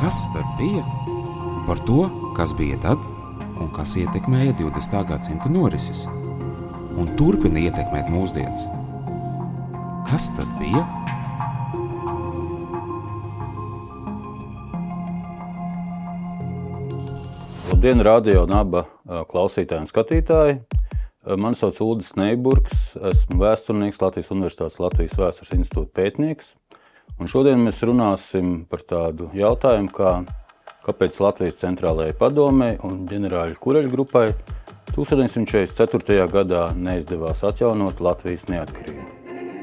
Kas tad bija? Par to, kas bija tad un kas ietekmēja 20. gadsimta norises un turpina ietekmēt mūsdienas. Kas tad bija? Labdien, radio un abu klausītāji un skatītāji! Mani sauc Ulris Neiburgs, esmu vēsturnieks, Latvijas Universitātes Latvijas Vēstures institūta pētnieks. Un šodien mēs runāsim par tādu jautājumu, kā, kāpēc Latvijas centrālajai padomē un ģenerāļu kureļu grupai 1944. gadā neizdevās atjaunot Latvijas neatkarību.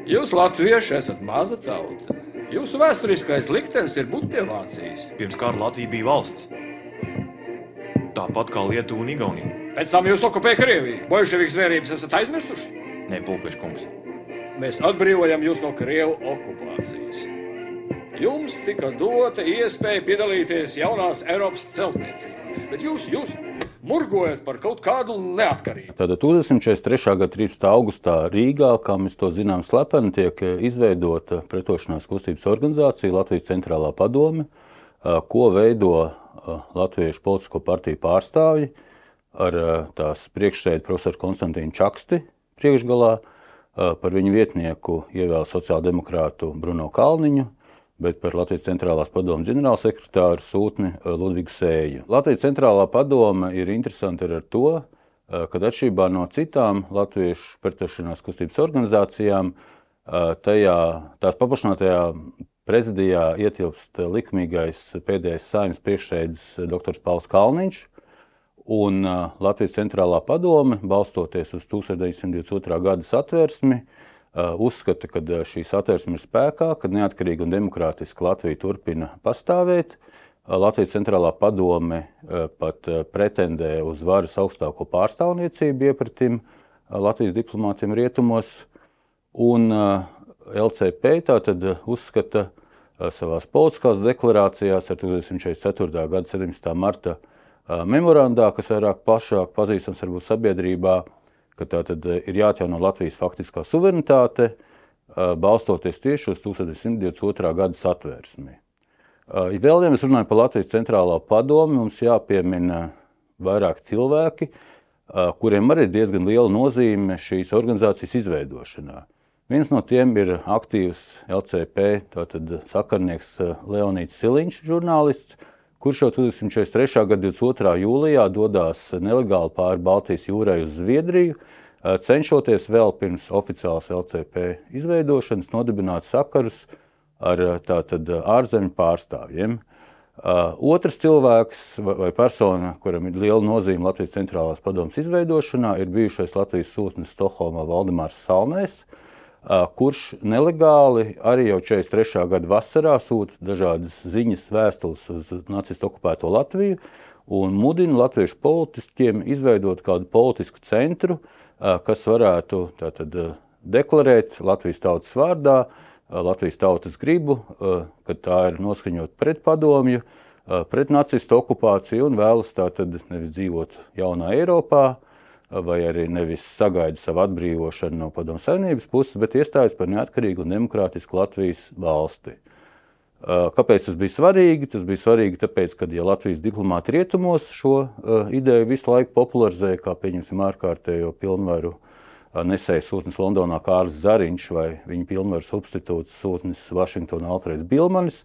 Jūs, Latvieši, esat maza tauta. Jūsu vēsturiskais liktenis ir būt pie Vācijas. Pirms kara Latvija bija valsts. Tāpat kā Lietuva un Igaunija. Pēc tam jūs okupējat Krieviju. Bolševiku zvērības esat aizmirsuši? Nē, Pūkešs kungs. Mēs atbrīvojam jūs no Krievu okupācijas. Jums tika dota iespēja piedalīties jaunās Eiropas celtniecībā, bet jūs, jūs murgojat par kaut kādu neatkarību. Tātad 1943. gada 13. augustā Rīgā, kā mēs to zinām, slepeni tiek izveidota pretošanās kustības organizācija Latvijas centrālā padome, ko veido Latviešu politisko partiju pārstāvji ar tās priekšsēdi profesoru Konstantīnu Čaksti priekšgalā. Par viņu vietnieku ievēl sociāldemokrātu Bruno Kalniņu, bet par Latvijas centrālās padomu ģenerālsekretāru sūtni Ludvigu Sēju. Latvijas centrālā padome ir interesanti ar to, ka atšķirībā no citām latviešu pretošanās kustības organizācijām, tajā, tās paplašinātajā prezidijā ietilpst likumīgais pēdējais saimnes priekšsēdis dr. Pauls Kalniņš, Un Latvijas centrālā padome, balstoties uz 1922. gada satversmi, uh, uzskata, ka uh, šī satversme ir spēkā, ka neatkarīga un demokrātiska Latvija turpina pastāvēt. Uh, Latvijas centrālā padome pat pretendē uz varas augstāko pārstāvniecību iepratim Latvijas diplomātiem rietumos. Un LCP tātad uzskata savās politiskās deklarācijās ar 1944. gada 17. marta memorandā, kas vairāk plašāk pazīstams varbūt sabiedrībā, ka tā tad ir jāatjauno Latvijas faktiskā suverenitāte, balstoties tieši uz 1922. gada satvērsmi. Ja vēl ja mēs runājam par Latvijas centrālā padomi, mums jāpiemina vairāk cilvēki, kuriem arī ir diezgan liela nozīme šīs organizācijas izveidošanā. Viens no tiem ir aktīvs LCP, sakarnieks Leonīts Siliņš, žurnālists, kurš jau 1943. gada 22. jūlijā dodas nelegāli pāri Baltijas jūrai uz Zviedriju, cenšoties vēl pirms oficiālas LCP izveidošanas nodibināt sakarus ar tātad, ārzemju pārstāvjiem. Otrs cilvēks vai persona, kuram ir liela nozīme Latvijas centrālās padomas izveidošanā, ir bijušais Latvijas sūtnis Stokholmā Valdemārs Salnēs, kurš nelegāli arī jau 43. gada vasarā sūta dažādas ziņas, vēstules uz nacistu okupēto Latviju un mudina latviešu politiķiem izveidot kādu politisku centru, kas varētu tātad, deklarēt Latvijas tautas vārdā, Latvijas tautas gribu, ka tā ir noskaņot pret padomju, pret nacistu okupāciju un vēlas tātad nevis dzīvot jaunā Eiropā, vai arī nevis sagaida savu atbrīvošanu no padomu savienības puses, bet iestājas par neatkarīgu un demokrātisku Latvijas valsti. Kāpēc tas bija svarīgi? Tas bija svarīgi tāpēc, ka ja Latvijas diplomāti rietumos šo ideju visu laiku popularizēja, kā pieņemsim ārkārtējo pilnvaru nesējas sūtnis Londonā Kārlis Zariņš vai viņa pilnvaru substitūts sūtnis Vašingtonā Alfreds Bilmanis,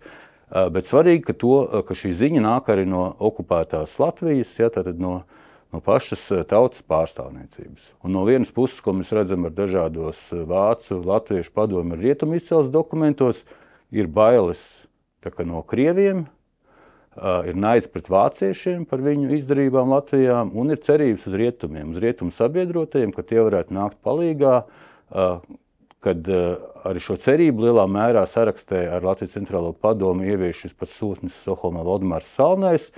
bet svarīgi, ka, to, ka šī ziņa nāk arī no okupētās Latvijas, ja, no uh, no pašas eh, tautas pārstāvniecības. Un no vienas puses, ko mēs redzam ar dažādos eh, vācu, latviešu padomu rietumu izcelsmes dokumentos, ir bailes no krieviem, uh, ir naids pret vāciešiem par viņu izdarībām Latvijā, un ir cerības uz rietumiem, uz rietumu sabiedrotajiem, ka tie varētu nākt uh, kad arī šo cerību lielā mērā sarakstē ar Latvijas centrālo padomu ievieš šis pats sūtnis Soholmā Valdemārs Salnais,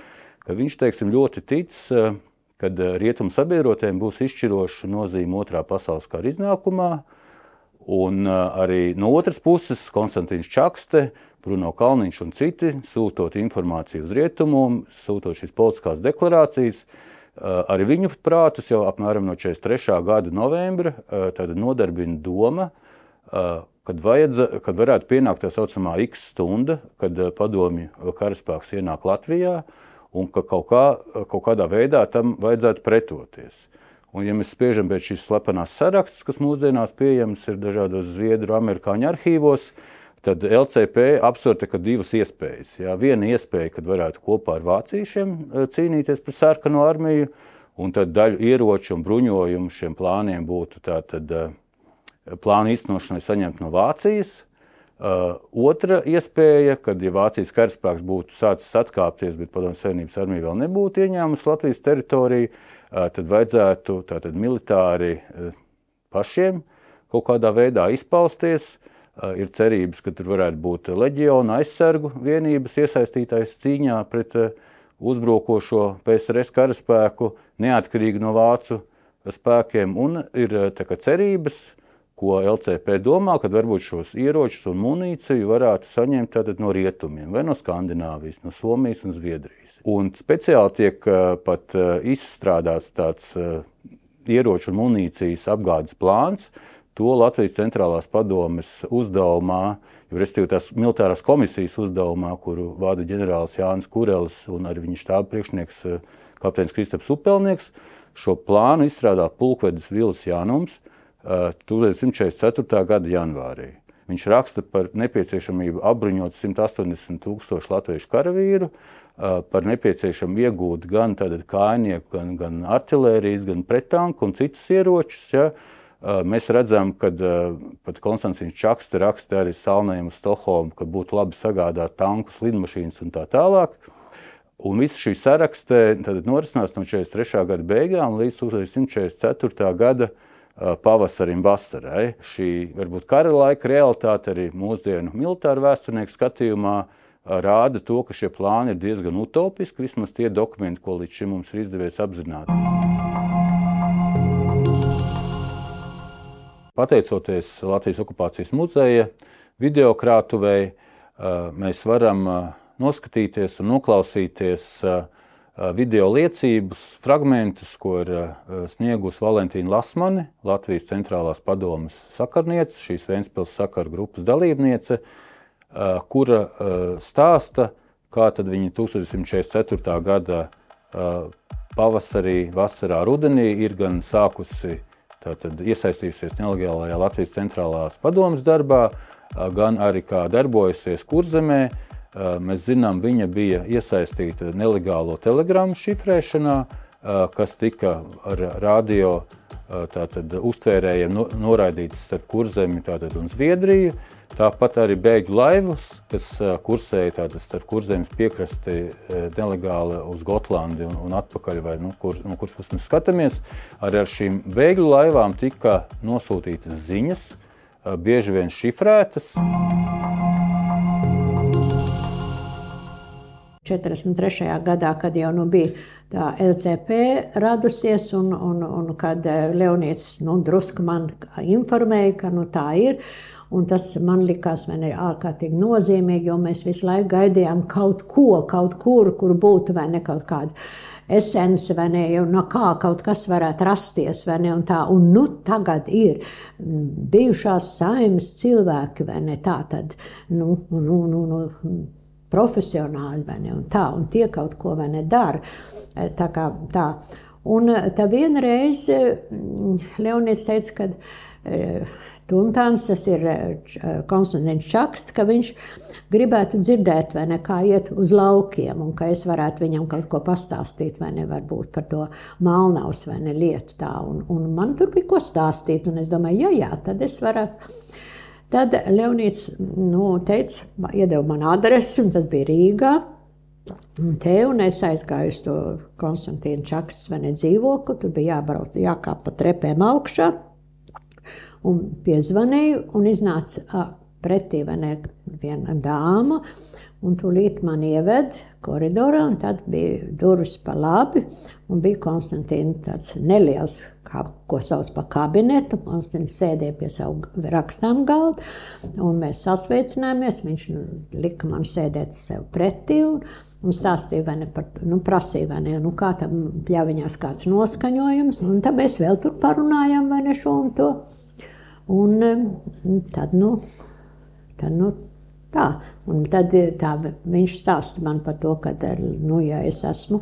ka viņš, teiksim, ļoti tic uh, kad eh, rietumu sabiedrotēm būs izšķiroša nozīme otrā pasaules kara iznākumā. Un eh, arī no otras puses Konstants Čakste, Bruno Kalniņš un citi sūtot informāciju uz rietumu, sūtot šīs politiskās deklarācijas. Eh, arī viņu prātus jau apmēram no 43. gada novembra nodarbina doma, kad, vajadza, kad varētu pienākt tā saucamā X stunda, kad padomju karaspēks ienāk Latvijā, un ka kaut, kā, kaut kādā veidā tam vajadzētu pretoties. Un, ja mēs spiežam pēc šīs slepenās sarakstas, kas mūsdienās pieejamas ir dažādos zviedru, amerikāņu arhīvos, tad LCP apsver divas iespējas. Jā. Viena iespēja, kad varētu kopā ar vāciešiem e, cīnīties pret sarkano armiju, un tad daļu ieroču un bruņojumu šiem plāniem būtu tātad, e, plānu īstenošanai saņemt no Vācijas. Uh, otra iespēja, kad ja Vācijas karaspēks būtu sācis atkāpties, bet Padomju Savienības armija vēl nebūtu ieņēmusi Latvijas teritoriju, uh, tad vajadzētu tātad militāri uh, pašiem kaut kādā veidā izpausties, Eh, ir cerības, ka tur varētu būt leģiona aizsargu vienības iesaistītais cīņā pret eh, uzbrukošo PSRS karaspēku, neatkarīgi no vācu spēkiem. Un ir eh, kā, cerības, ko LCP domā, ka varbūt šos ieročus un munīciju varētu saņemt no rietumiem, vai no Skandināvijas, no Somijas un Zviedrijas. Un speciāli tiek pat izstrādāts tāds ieroču un munīcijas apgādes plāns, to Latvijas centrālās padomes uzdevumā, respektīvi tās militārās komisijas uzdevumā, kuru vada ģenerālis Jānis Kurelis un arī viņa štāba priekšnieks eh, kapteinis Kristaps Upelnieks. Šo plānu izstrādā pulkvedis Vils Jānums 1944. Eh, gada janvārī. Viņš raksta par nepieciešamību apbruņot 180 tūkstošu latviešu karavīru, eh, par nepieciešamību iegūt gan kājnieku, gan, gan artērijas, gan pretanku un citus ieročus. Ja, Mēs redzam, ka pat Konstants Čakste raksta arī Salnēm uz Stokholmu, ka būtu labi sagādāt tankus, lidmašīnas un tā tālāk. Un viss šī sarakste norisinās no 43. gada beigām līdz 1944. gada pavasarim, vasarai. Šī varbūt kara laika realitāte arī mūsdienu militāru vēsturnieku skatījumā rāda to, ka šie plāni ir diezgan utopiski, vismaz tie dokumenti, ko līdz šim mums ir izdevies apzināt. Pateicoties Latvijas okupācijas muzeja videokrātuvei, mēs varam noskatīties un noklausīties video liecības, fragmentus, ko ir sniegusi Valentīna Lasmane, Latvijas centrālās padomas sakarniece, šīs Vēnspils sakaru grupas dalībniece, kura stāsta, kā viņa 1944. gada pavasarī, vasarā, rudenī ir gan sākusi tātad, iesaistījusies nelegālajā Latvijas centrālās padomas darbā, gan arī kā darbojusies kurzemē. Mēs zinām, viņa bija iesaistīta nelegālo telegramu šifrēšanā, kas tika ar radio tātad, uztvērējiem noraidīts starp kurzemi tātad, un Zviedriju. Tāpat arī bēgļu laivas, kas kursēja tātad, starp kurzemes piekrasti nelegāli uz Gotlandi un, un atpakaļ, vai nu, kur, no kuras puses mēs skatāmies. Arī ar šīm bēgļu laivām tika nosūtītas ziņas, bieži vien šifrētas. 43. gadā, kad jau nu, bija tā LCP radusies, un, un, un kad Leonīts nu, drusku man informēja, ka nu, tā ir. Un tas man likās ne, ārkārtīgi nozīmīgi, jo mēs visu laiku gaidījām kaut ko, kaut kur, kur būtu vai ne kaut kāda esence, vai ne, no kā kaut kas varētu rasties, vai ne, un tā, un nu tagad ir bijušās saimas cilvēki, vai ne, tā tad, nu, nu, nu, nu profesionāļi, vai ne, un tā, un tie kaut ko, vai ne, dara, tā kā tā. Un tā vienreiz Leonīds teica, ka Tuntāns, tas ir Konstants Čaksts, ka viņš gribētu dzirdēt, vai ne, kā iet uz laukiem, un ka es varētu viņam kaut ko pastāstīt, vai ne, varbūt par to Malnavas vai ne lietu tā. Un, un man tur bija ko stāstīt, un es domāju, ja jā, tad es varētu. Tad Leonīts nu, teica, iedeva man adresi, un tas bija Rīgā. Un te un es aizgāju uz to vai ne dzīvokli, tur bija jābrauc, jākāp pa trepēm augšā un piezvanīju, un iznāca pretī viena dāma, un tūlīt man ieved koridorā, un tad bija durvis pa labi, un bija Konstantīna tāds neliels, kā, ko sauc par kabinetu, Konstantīns sēdēja pie savu rakstām galda, un mēs sasveicinājāmies, viņš lika man sēdēt sev pretī, un, un stāstīja, vai ne par, nu, prasīja, vai ne, nu, kā tam pļaviņās kāds noskaņojums, un tad mēs vēl tur parunājām, vai ne šo un to. Un tad, nu, tad, nu tā. Un tad tā, viņš stāsta man par to, ka, nu, ja es esmu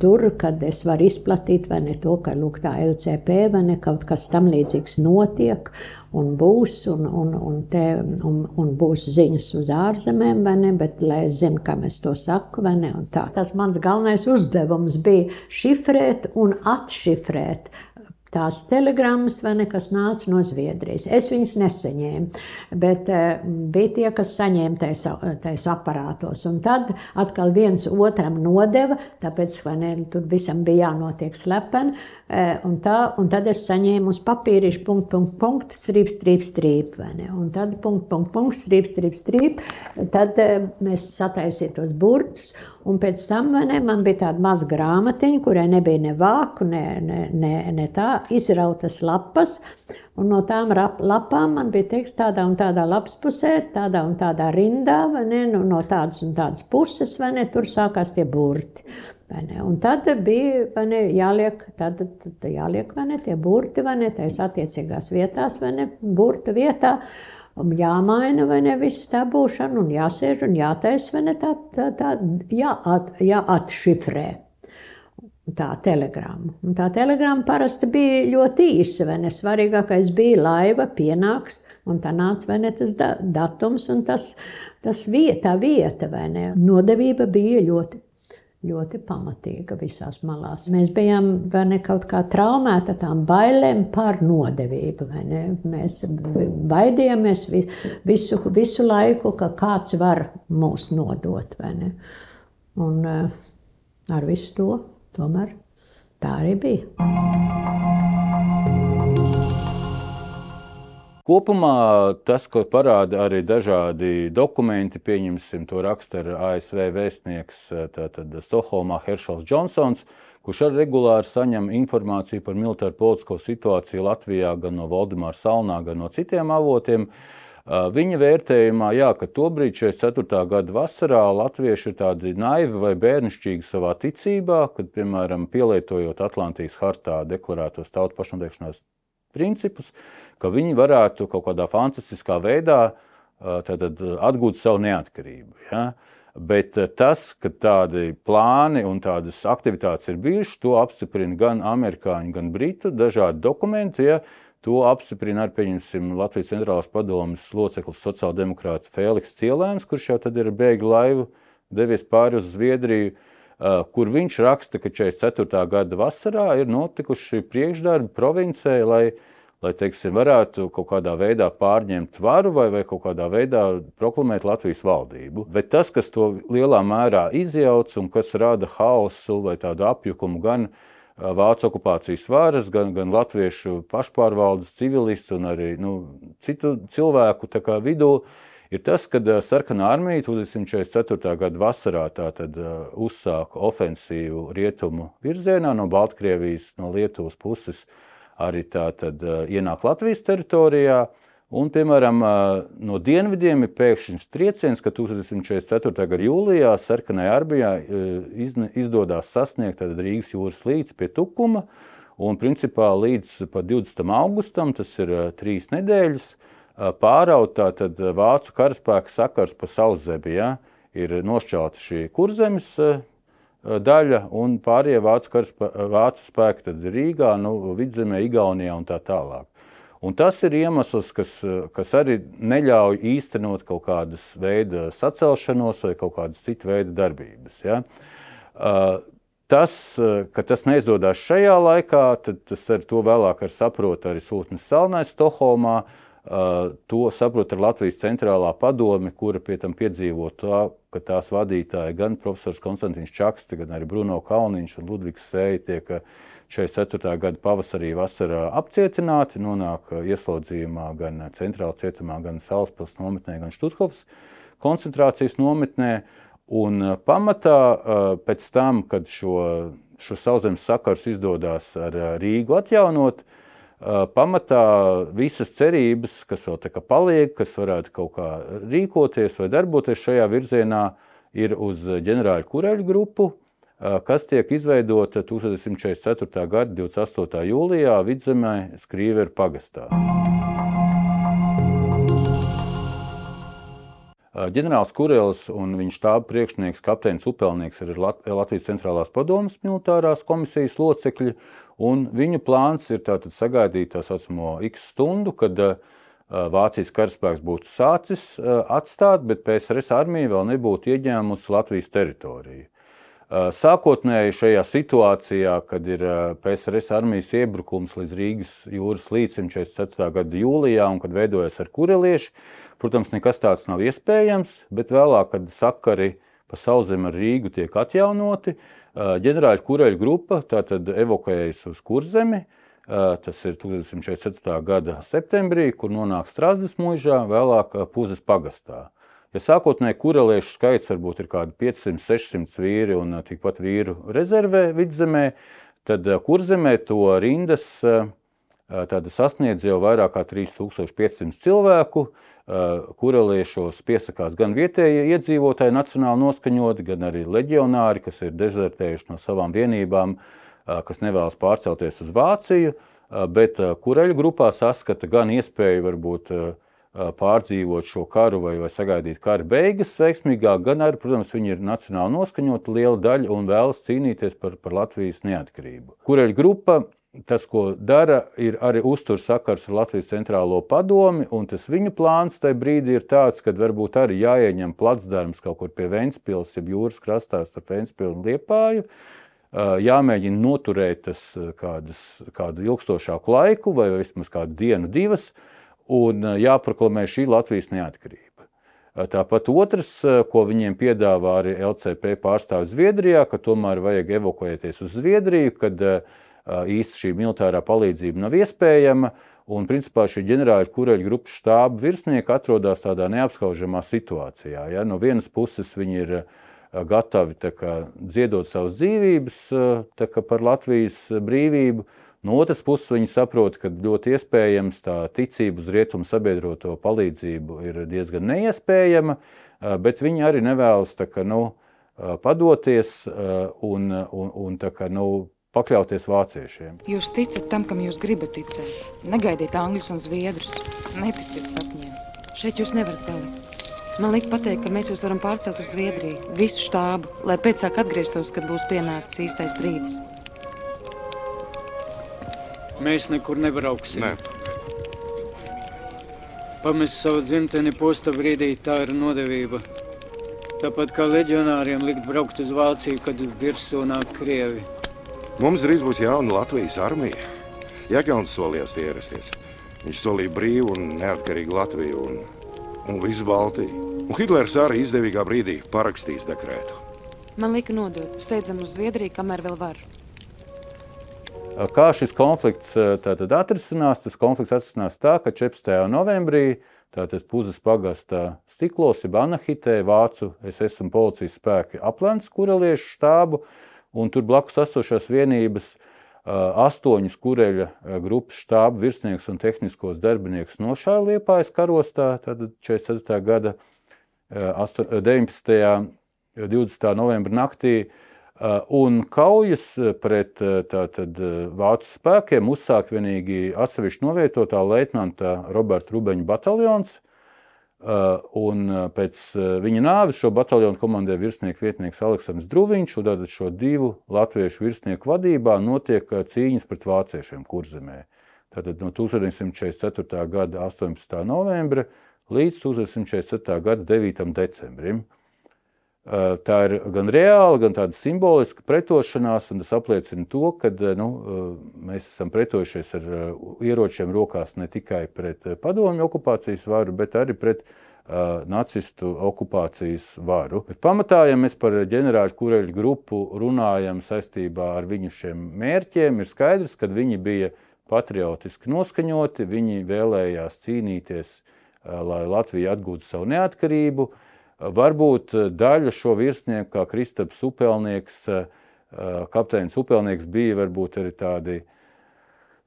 tur, kad es varu izplatīt vai ne to, ka lūk, tā LCP vai ne kaut kas tam līdzīgs notiek un būs, un, un, un, te, un, un būs ziņas uz ārzemēm, vai ne, bet lai es zinu, kam es to saku, vai ne, un tā. Tas mans galvenais uzdevums bija šifrēt un atšifrēt tās telegrammas, vai ne, kas nāca no Zviedrijas. Es viņas nesaņēmu, bet uh, bija tie, kas saņēma tais aparātos. Un tad atkal viens otram nodeva, tāpēc, vai ne, tur visam bija jānotiek slepeni. Un, tā, un tad es saņēmu uz papīrišu punktu, punktu, punktu, strīp, strīp, strīp, vai ne. Un tad punktu, punktu, punktu, strīp, strīp, strīp. Tad mēs sataisīja tos burtus. Un pēc tam ne, man bija tāda maza grāmatiņa, kurai nebija ne vāku, ne, ne, ne, ne tā izrautas lapas. Un no tām lapām man bija teikts, tādā un tādā lapas pusē, tādā un tādā rindā, ne, nu, no tādas un tādas puses, vai ne, tur sākās tie burti. Un tad bija ne, jāliek, tad, tad jāliek ne, tie burti, ne, tās attiecīgās vietās, vai ne, burta vietā. Un jāmaina vai ne viss tā būšana, un jāsēž un jātaisa, vai ne tā, tā, tā jāat, jāatšifrē. Tā telegramma. Un tā telegramma parasti bija ļoti īsa, vai ne? Svarīgākais bija laiva, pienāks, un tā nāca vai ne tas da datums un tas, tas vieta, vieta, vai ne? Nodevība bija ļoti ļoti pamatīga visās malās. Mēs bijām ne, kaut kā traumēti tām bailēm par nodevību. Mēs baidījāmies visu, visu laiku, ka kāds var mūs nodot. Un eh, ar visu to tomēr tā arī bija. Kopumā tas, ko parāda arī dažādi dokumenti, pieņemsim to raksta ar ASV vēstnieks tātad, Stokholmā Heršels Džonsons, kurš arī regulāri saņem informāciju par militāru politisko situāciju Latvijā gan no Valdemāra Salnā, gan no citiem avotiem. Viņa vērtējumā, jā, ka tobrīd, 44. gada vasarā, latvieši ir tādi naivi vai bērnišķīgi savā ticībā, kad, piemēram, pielietojot Atlantijas hartā deklarētos tautu pašnoteikšanās principus, ka viņi varētu kaut kādā fantastiskā veidā tātad, atgūt savu neatkarību. Ja? Bet tas, ka tādi plāni un tādas aktivitātes ir bijušas, to apstiprina gan amerikāņu, gan britu dažādi dokumenti. Ja? To apstiprina arī Latvijas centrālās padomas loceklis sociāldemokrāts Fēliks Cielēns, kurš jau tad ir bēgļu laivu devies pāri uz Zviedriju, kur viņš raksta, ka 44. gada vasarā ir notikuši priekšdarbi provincē, lai lai teiksim, varētu kaut kādā veidā pārņemt varu vai, vai kaut kādā veidā proklamēt Latvijas valdību. Bet tas, kas to lielā mērā izjauc un kas rada haosu vai tādu apjukumu gan Vācu okupācijas varas, gan, gan latviešu pašpārvaldes civilistu un arī nu, citu cilvēku vidū, ir tas, ka sarkanā armija 1944. gada vasarā tātad, uzsāka ofensīvu rietumu virzienā no Baltkrievijas, no Lietuvas puses arī tātad ienāk Latvijas teritorijā. Un, piemēram, no dienvidiem ir pēkšņs trieciens, ka 1944. gada jūlijā sarkanajā armijā izdodas sasniegt Rīgas jūras līdzi pie Tukuma. Un, principā, līdz 20. augustam, tas ir trīs nedēļas, pāraut tātad vācu karaspēka sakars pa sauszemi. Ja, ir nošķelta šī kurzemes daļa, un pārējie vācu, karas, vācu spēki tad Rīgā, nu, Vidzemē, Igaunijā un tā tālāk. Un tas ir iemesls, kas, kas arī neļauj īstenot kaut kādas veida sacelšanos vai kaut kādas citu veidu darbības. Ja? Tas, ka tas neizdodas šajā laikā, tad tas ar to vēlāk ar saprot arī Sūtnes Salnais Stokholmā, uh, To saprot ar Latvijas centrālā padome, kura pie tam piedzīvo to, ka tās vadītāji gan profesors Konstants Čakste, gan arī Bruno Kalniņš un Ludvigs Sēja tiek 44. gada pavasarī, vasarā apcietināti, nonāk ieslodzījumā gan centrālā cietumā, gan Salaspils nometnē, gan Štuthofas koncentrācijas nometnē. Un pamatā pēc tam, kad šo, šo sauszemes sakars izdodas ar Rīgu atjaunot, uh, pamatā visas cerības, kas vēl tā kā paliek, kas varētu kaut kā rīkoties vai darboties šajā virzienā, ir uz ģenerāļa kureļu grupu, kas tiek izveidota 1144. gada 28. jūlijā Vidzemē Skrīveru pagastā. Ģenerālis Kurelis un viņa štāba priekšnieks, kapteinis Upelnieks ir Latvijas centrālās padomas militārās komisijas locekļi. Viņu plāns ir sagaidīt tā saucamo X stundu, kad Vācijas karaspēks būtu sācis atstāt, bet PSRS armija vēl nebūtu ieņēmusi Latvijas teritoriju. Sākotnēji šajā situācijā, kad ir PSRS armijas iebrukums līdz Rīgas jūras līcim 44. gada jūlijā un kad veidojas ar kurelieši, Protams, nekas tāds nav iespējams, bet vēlāk, kad sakari pa sauszemi ar Rīgu tiek atjaunoti, ģenerāļa kureļa grupa tātad evakuējas uz kurzemi. Tas ir 1947. gada septembrī, kur nonāk Strasdas mūžā, vēlāk Pūzes pagastā. Ja sākotnēji kureliešu skaits varbūt ir kaut kādi 500, 600 vīri un tikpat vīru rezervē vidzemē, tad kurzemē to rindas sasniedz jau vairāk kā 3500 cilvēku. Kureliešos piesakās gan vietējie iedzīvotāji, nacionāli noskaņoti, gan arī leģionāri, kas ir dezertējuši no savām vienībām, kas nevēlas pārcelties uz Vāciju. Bet kureļu grupā saskata gan iespēju varbūt pārdzīvot šo karu vai, vai sagaidīt kara beigas veiksmīgāk, gan arī, protams, viņi ir nacionāli noskaņoti liela daļa un vēlas cīnīties par, par Latvijas neatkarību. Kureļu grupa tas, ko dara, ir arī uztur sakars ar Latvijas centrālo padomi, un tas viņu plāns tajā brīdī ir tāds, ka varbūt arī jāieņem placdarms kaut kur pie Ventspils, jeb jūras krastā starp Ventspilu un Liepāju, jāmēģina noturēt tas kādas, kādu ilgstošāku laiku, vai vismaz kādu dienu, divas, un jāproklamē šī Latvijas neatkarība. Tāpat otrs, ko viņiem piedāvā arī LCP pārstāvis Zviedrijā, ka tomēr vajag evakuēties uz Zviedriju, kad īsti šī militārā palīdzība nav iespējama. Un, principā, šī ģenerāļa kureļa grupas štāba virsnieki atrodas tādā neapskaužamā situācijā. Ja? No vienas puses viņi ir gatavi kā, dziedot savas dzīvības kā, par Latvijas brīvību, no otras puses viņi saprot, ka ļoti iespējams tā ticība uz rietumu sabiedroto palīdzību ir diezgan neiespējama, bet viņi arī nevēlas kā, nu, padoties un, un, un kā, nu, pakļauties vāciešiem. Jūs ticat tam, kam jūs gribat ticēt. Negaidiet angļus un zviedrus. Neticiet sapņiem. Šeit jūs nevarat palikt. Man liekas, pateikt, ka mēs jūs varam pārcelt uz Zviedriju, visu štābu, lai pēc tam atgrieztos, kad būs pienācis īstais brīdis. Mēs nekur nebrauksim. Nē. Pamest savu dzimteni posta brīdī, tā ir nodevība. Tāpat kā leģionāriem likt braukt uz Vāciju, kad virsū nāk Krievi. Mums drīz būs jauna Latvijas armija. Jēkabs solījās ierasties. Viņš solīja brīvu un neatkarīgu Latviju un, un visu Baltiju. Un Hitlers arī izdevīgā brīdī parakstīs dekrētu. Man lika nodot, steidzam uz Zviedriju, kamēr vēl var. Kā šis konflikts tātad atrisinās? Tas konflikts atrisinās tā, ka 14. novembrī tātad Puzas pagasta stiklos, jeb Anahitē, Vācu SS un policijas spēki aplēns kureliešu štābu, un tur blakus esošās vienības astoņus kureļa grupas štāba virsnieks un tehniskos darbinieks nošāva Liepājas karostā, tad 44. gada 19. 20. novembra naktī, un kaujas pret tātad, vācu spēkiem uzsāk vienīgi atsevišķi novietotā leitnanta Roberta Rubeņa bataljons, un pēc viņa nāves šo bataljonu komandē virsnieks vietnieks Aleksandrs Druviņš, un tad šo divu latviešu virsnieku vadībā notiek cīņas pret vāciešiem kurzemē. Tātad no 1944. gada 18. novembra līdz 1947. gada 9. decembrim. Tā ir gan reāla, gan tāda simboliska pretošanās, un tas apliecina to, ka nu, mēs esam pretojušies ar ieročiem rokās ne tikai pret padomju okupācijas varu, bet arī pret uh, nacistu okupācijas varu. Bet pamatā, ja mēs par ģenerāļu kureļu grupu runājam saistībā ar viņu šiem mērķiem, ir skaidrs, ka viņi bija patriotiski noskaņoti, viņi vēlējās cīnīties, uh, lai Latvija atgūtu savu neatkarību. Uh, Varbūt eh, daļa šo virsnieku, kā Kristaps Upelnieks, eh, eh, kapteinis Upelnieks, bija varbūt arī tādi.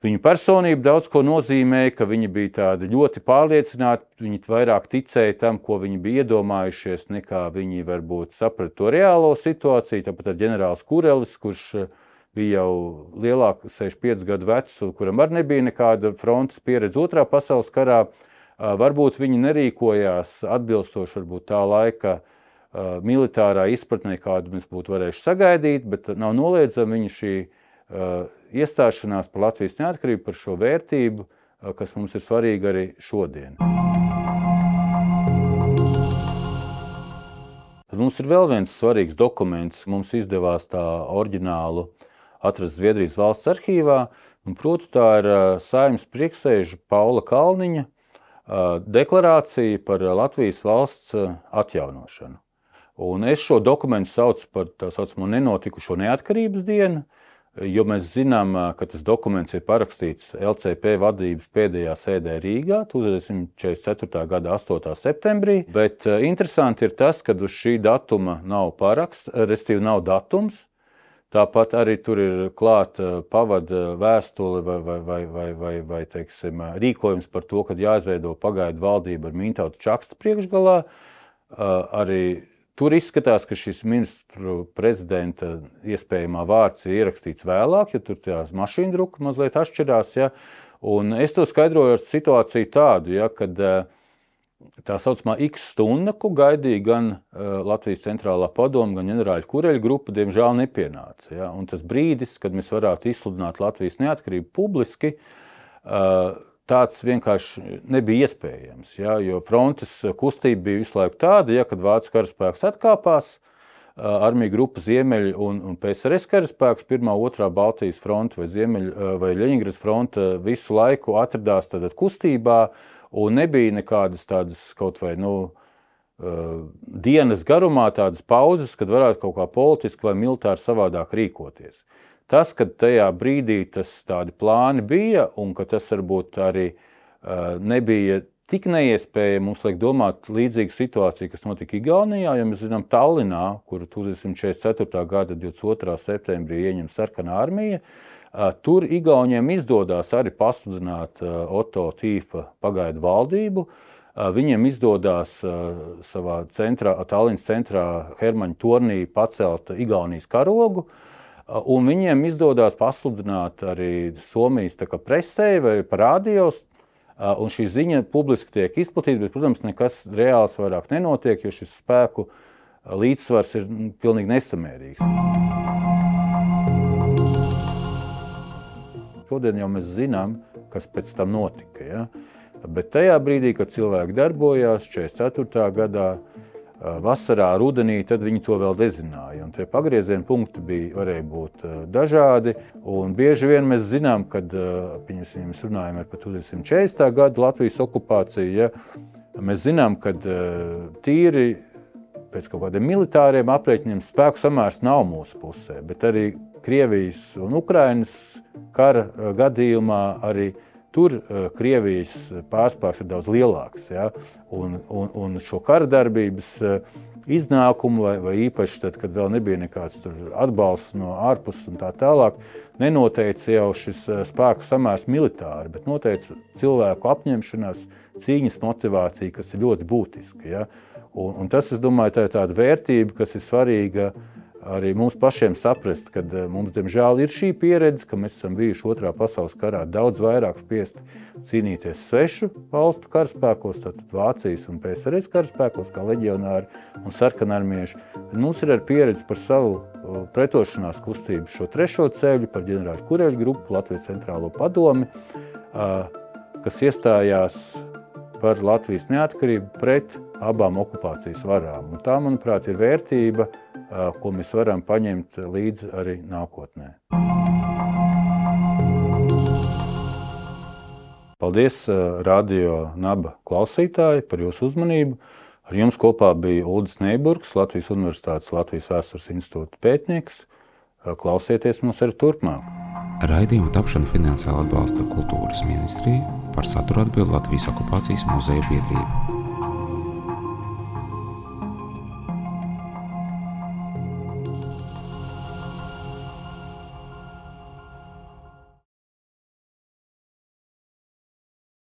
Viņu personība daudz ko nozīmēja, ka viņi bija tādi ļoti pārliecināti, viņi vairāk ticēja tam, ko viņi bija iedomājušies, nekā viņi varbūt saprata to reālo situāciju. Tāpat ģenerālis Kurelis, kurš bija jau lielāks, 65 gadu vecs, kuram arī nebija nekāda frontes pieredze otrā pasaules karā, uh, Varbūt viņi nerīkojās atbilstoši varbūt tā laika militārā izpratnē, kādu mēs būtu varējuši sagaidīt, bet nav noliedzama viņa šī iestāšanās par Latvijas neatkarību, par šo vērtību, kas mums ir svarīga arī šodien. Tad mums ir vēl viens svarīgs dokuments. Mums izdevās tā oriģinālu atrast Zviedrijas valsts arhīvā. Proti, tā ir saimnes priekšsēža Paula Kalniņa deklarācija par Latvijas valsts atjaunošanu. Un es šo dokumentu saucu par tā saucamo nenotikušo neatkarības dienu, jo mēs zinām, ka tas dokuments ir parakstīts LCP vadības pēdējā sēdē Rīgā 1944. gada 8. septembrī. Bet interesanti ir tas, ka uz šī datuma nav paraksts, respektīvi nav datums. Tāpat arī tur ir klāta pavada vēstule vai, vai, vai, vai, vai, vai teiksim, rīkojums par to, ka jāizveido pagaidu valdība ar Mintautu Čakstu priekšgalā. Arī tur izskatās, ka šis ministru prezidenta iespējamā vārds ir ierakstīts vēlāk, jo tur tās mašīna druka mazliet atšķirās. Ja? Un es to skaidroju ar situāciju tādu, ja, kad uh, tā saucamā X stunda, ko gaidīja gan uh, Latvijas centrālā padoma, gan ģenerāļa kureļa grupa, diemžēl nepienāca. Ja? Un tas brīdis, kad mēs varētu izsludināt Latvijas neatkarību publiski, uh, tāds vienkārši nebija iespējams. Ja? Jo frontes kustība bija visu laiku tāda, ja, kad Vācu karaspēks atkāpās, uh, armija grupa Ziemeļa un, un PSRS karaspēks, pirmā, otrā Baltijas fronte vai, Ziemeļa, vai Ļeņģeras fronte visu laiku atradās kustībā, Un nebija nekādas tādas kaut vai nu, uh, dienas garumā, tādas pauzes, kad varētu kaut kā politiski vai militāri savādāk rīkoties. Tas, ka tajā brīdī tas tādi plāni bija, un ka tas varbūt arī uh, nebija tik neiespējami mums liek domāt līdzīgu situāciju, kas notika Igaunijā, jo mēs zinām Tallinā, kur 1944. gada 22. septembrī ieņem sarkanā armija, uh, Tur Igauniem izdodas arī pasludināt Otto Tīfa pagaidu valdību. Viņiem izdodas savā centrā, Tallinas centrā Hermaņa tornī pacelt Igaunijas karogu. Un viņiem izdodas pasludināt arī Somijas presē vai parādījos. Un šī ziņa publiski tiek izplatīta, bet, protams, nekas reāls vairāk nenotiek, jo šis spēku līdzsvars ir pilnīgi nesamērīgs. Šodien jau mēs zinām, kas pēc tam notika. Ja? Bet tajā brīdī, kad cilvēki darbojās 44. gadā, vasarā, rudenī, tad viņi to vēl nezināja. Tie pagrieziena punkti bija, varēja būt dažādi. Bieži vien mēs zinām, kad mēs runājam par 1940. gada Latvijas okupāciju, ja, mēs zinām, ka tīri pēc kaut kādiem militāriem aprēķiniem spēku samērs nav mūsu pusē, bet arī Krievijas un Ukrainas kara eh, gadījumā arī tur eh, Krievijas pārspēks ir daudz lielāks. Ja? Un, un, un šo kara darbības eh, iznākumu, vai, vai īpaši tad, kad vēl nebija nekāds atbalsts no ārpuses un tā tālāk, nenoteica jau šis spēku samērs militāri, bet noteica cilvēku apņemšanās, cīņas motivācija, kas ir ļoti būtiska. Ja? Un, un tas, es domāju, tā ir tāda vērtība, kas ir svarīga arī mums pašiem saprast, ka eh, mums, diemžēl, ir šī pieredze, ka mēs esam bijuši Otrā pasaules karā daudz vairāk spiest cīnīties svešu valstu karaspēkos, tātad Vācijas un PSRS karaspēkos, kā leģionāri un sarkanarmieši. Mums ir arī pieredze par savu pretošanās kustību, šo trešo ceļu, par ģenerāļu kureļu grupu, Latvijas centrālo padomi, kas iestājās par Latvijas neatkarību pret abām okupācijas varām. Un tā, manuprāt, ir vērtība, ko mēs varam paņemt līdzi arī nākotnē. Paldies, radio naba klausītāji, par jūsu uzmanību. Ar jums kopā bija Ulris Neiburgs, Latvijas Universitātes Latvijas Vēstures institūta pētnieks. Klausieties mums arī turpmāk. Raidījumu tapšanu finansiāli atbalsta Kultūras ministrija par saturu atbild Latvijas okupācijas muzeja biedrība.